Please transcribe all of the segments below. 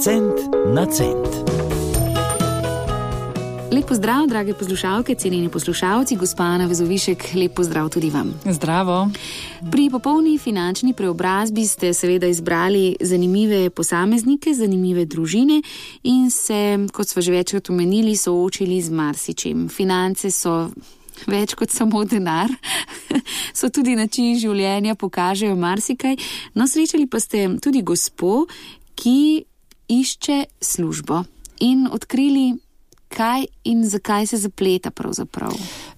Cent na cent. Lep pozdrav, drage poslušalke, cenjeni poslušalci, gospa Ana Vezovišek, lep pozdrav tudi vam. Zdravo. Pri popolni finančni preobrazbi ste seveda izbrali zanimive posameznike, zanimive družine in se, kot smo že večkrat omenili, soočili z marsičem. Finance so več kot samo denar, so tudi način življenja, pokažejo marsikaj. No, srečali pa ste tudi gospo, ki išče službo in odkrili, kaj in zakaj se zapleta pravzaprav.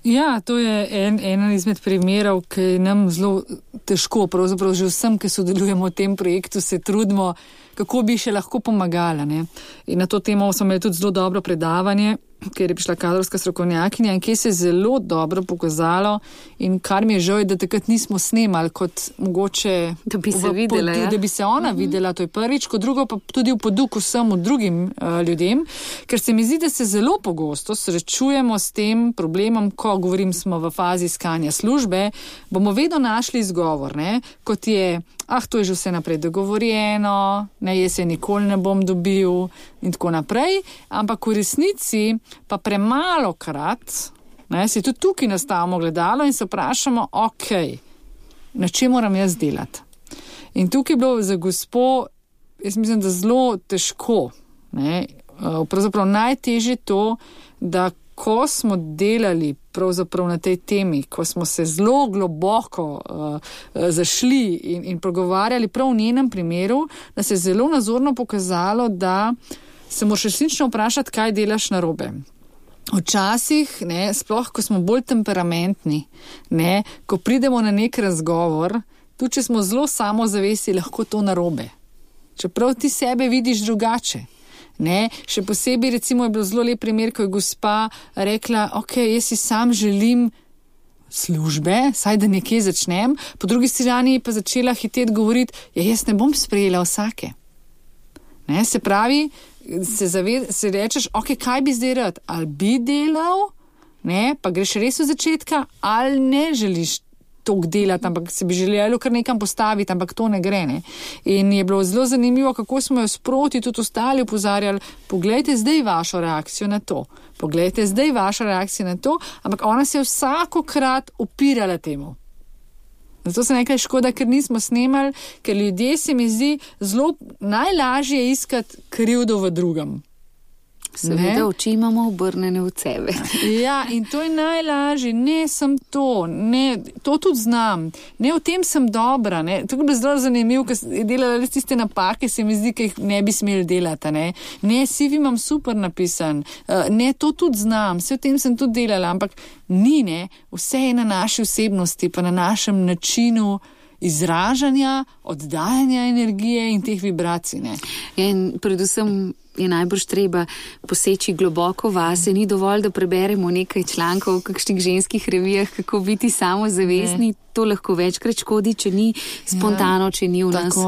Ja, to je en, en izmed primerov, ki je nam zelo težko, pravzaprav že vsem, ki sodelujemo v tem projektu, se trudimo, kako bi še lahko pomagala. Ne? In na to temo smo imeli tudi zelo dobro predavanje, ker je prišla kadrovska strokovnjakinja in kje se je zelo dobro pokazalo in kar mi je žal, da takrat nismo snemali kot mogoče, Da bi se v videla, podu- ja. da bi se ona videla, to je prvič, kot drugo pa tudi v poduku vsem drugim uh, ljudem, ker se mi zdi, da se zelo pogosto srečujemo s tem problemom, ko govorim, smo v fazi iskanja službe, bomo vedno našli izgovor, ne, kot je, ah, to je že vse naprej dogovorjeno, ne, jaz se nikoli ne bom dobil in tako naprej, ampak v resnici pa premalo krat, ne, si tudi tukaj nastavimo gledalo in se vprašamo, ok, na čem moram jaz delati. In tukaj je bilo za gospo, jaz mislim, da zelo težko. Ne? Eh, Pravzaprav najtežje je to, da ko smo delali pravzaprav na tej temi, ko smo se zelo globoko uh, zašli in, in pogovarjali prav v njenem primeru, da se je zelo nazorno pokazalo, da se moraš resnično vprašati, kaj delaš na robe. Včasih, ne, sploh ko smo bolj temperamentni, ne, ko pridemo na nek razgovor, tudi če smo zelo samozavesti, lahko to narobe. Čeprav ti sebe vidiš drugače. Ne, še posebej, recimo, je bil zelo lep primer, ko je gospa rekla: Ok, jaz si sam želim službe, saj da nekje začnem, po drugi strani pa začela hiteti govoriti: Ja, jaz ne bom sprejela vsake. Ne, se pravi, se, zaved, se rečeš, ok, kaj bi zdaj rad, ali bi delal, ne, pa greš res od začetka, ali ne želiš tok delati, ampak se bi želelo kar nekam postaviti, ampak to ne gre. Ne. In je bilo zelo zanimivo, kako smo jo sproti tudi ostali upozarjali, poglejte zdaj vašo reakcijo na to, poglejte zdaj vašo reakcijo na to, ampak ona se je vsakokrat upirala temu. Zato se nekaj škoda, ker nismo snemali, ker ljudje se mi zdi zelo najlažje je iskati krivdo v drugem. Seveda, oči imamo obrnjene v sebe. Ja, in to je najlažje, ne sem to, ne, to tudi znam, ne v tem sem dobra. Ne. To bilo zelo zanimivo, ker je delala res tiste napake, se mi zdi, ki jih ne bi smeli delati. Ne, ne CV imam super napisan, eh, ne, to tudi znam, vse v tem sem tudi delala, ampak ni, ne, vse je na naši osebnosti, pa na našem načinu izražanja, oddajanja energije in teh vibracij. Ne. In predvsem je najbrž treba poseči globoko vase. Ni dovolj, da preberemo nekaj člankov v kakšnih ženskih revijah, kako biti samozavestni. To lahko večkrat škodi, če ni spontano, če ni v nas.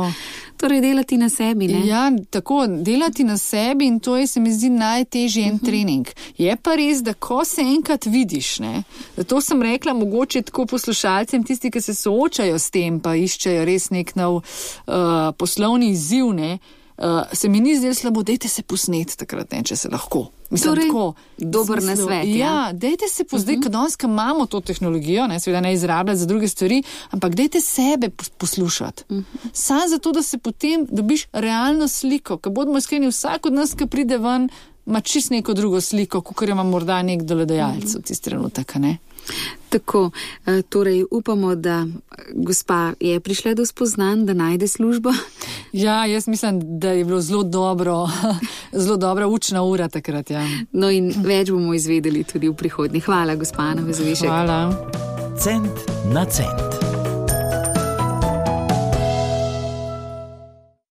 Torej, delati na sebi. Ne? Ja, tako delati na sebi in to je, se mi zdi, najtežji en trening. Je pa res, da ko se enkrat vidiš, ne, zato sem rekla, mogoče tako poslušalcem, tisti, ki se soočajo s tem, pa iščejo res nek nov uh, poslovni izziv, ne, uh, se mi ni zdelo slabo, dajte se posnet takrat, ne, če se lahko. Mislim, Torej, tako, dober smislu, nasvet, ja. Ja, dajte se po zdaj, uh -huh. ko danes ko imamo to tehnologijo, ne, seveda ne izrabljati za druge stvari, ampak dajte sebe pos- poslušati. Uh -huh. Sam zato, da se potem dobiš realno sliko, ker bomo iskreni, vsak od nas, ki pride ven, ima čist neko drugo sliko, kot ima morda nek delodajalec uh -huh. v tisti trenutek. Ne? Tako, eh, torej upamo, da gospa je prišla do spoznanj, da najde službo. Ja, jaz mislim, da je bilo zelo dobro, zelo dobra učna ura takrat. Ja. No in več bomo izvedeli tudi v prihodnje. Hvala, gospa Ana Vezovišek. Hvala. Cent na cent.